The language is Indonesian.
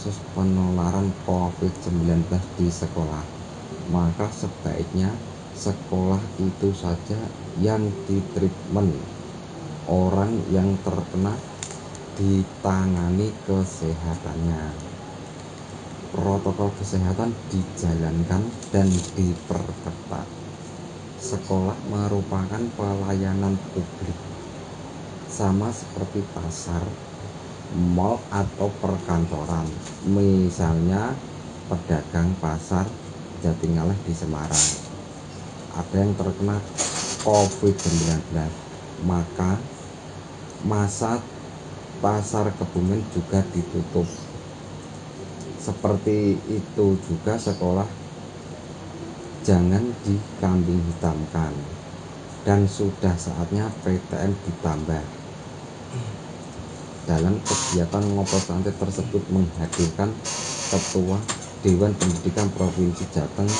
kasus penularan COVID-19 di sekolah. Maka sebaiknya sekolah itu saja yang ditreatment. Orang yang terkena ditangani kesehatannya. Protokol kesehatan dijalankan dan diperketat. Sekolah merupakan pelayanan publik sama seperti pasar mall atau perkantoran. Misalnya pedagang pasar Jatingaleh di Semarang. Ada yang terkena COVID-19 maka masa pasar Kebumen juga ditutup. Seperti itu juga sekolah. Jangan dikambing hitamkan. Dan sudah saatnya PTM ditambah dalam kegiatan ngobrol santai tersebut menghadirkan Ketua Dewan Pendidikan Provinsi Jateng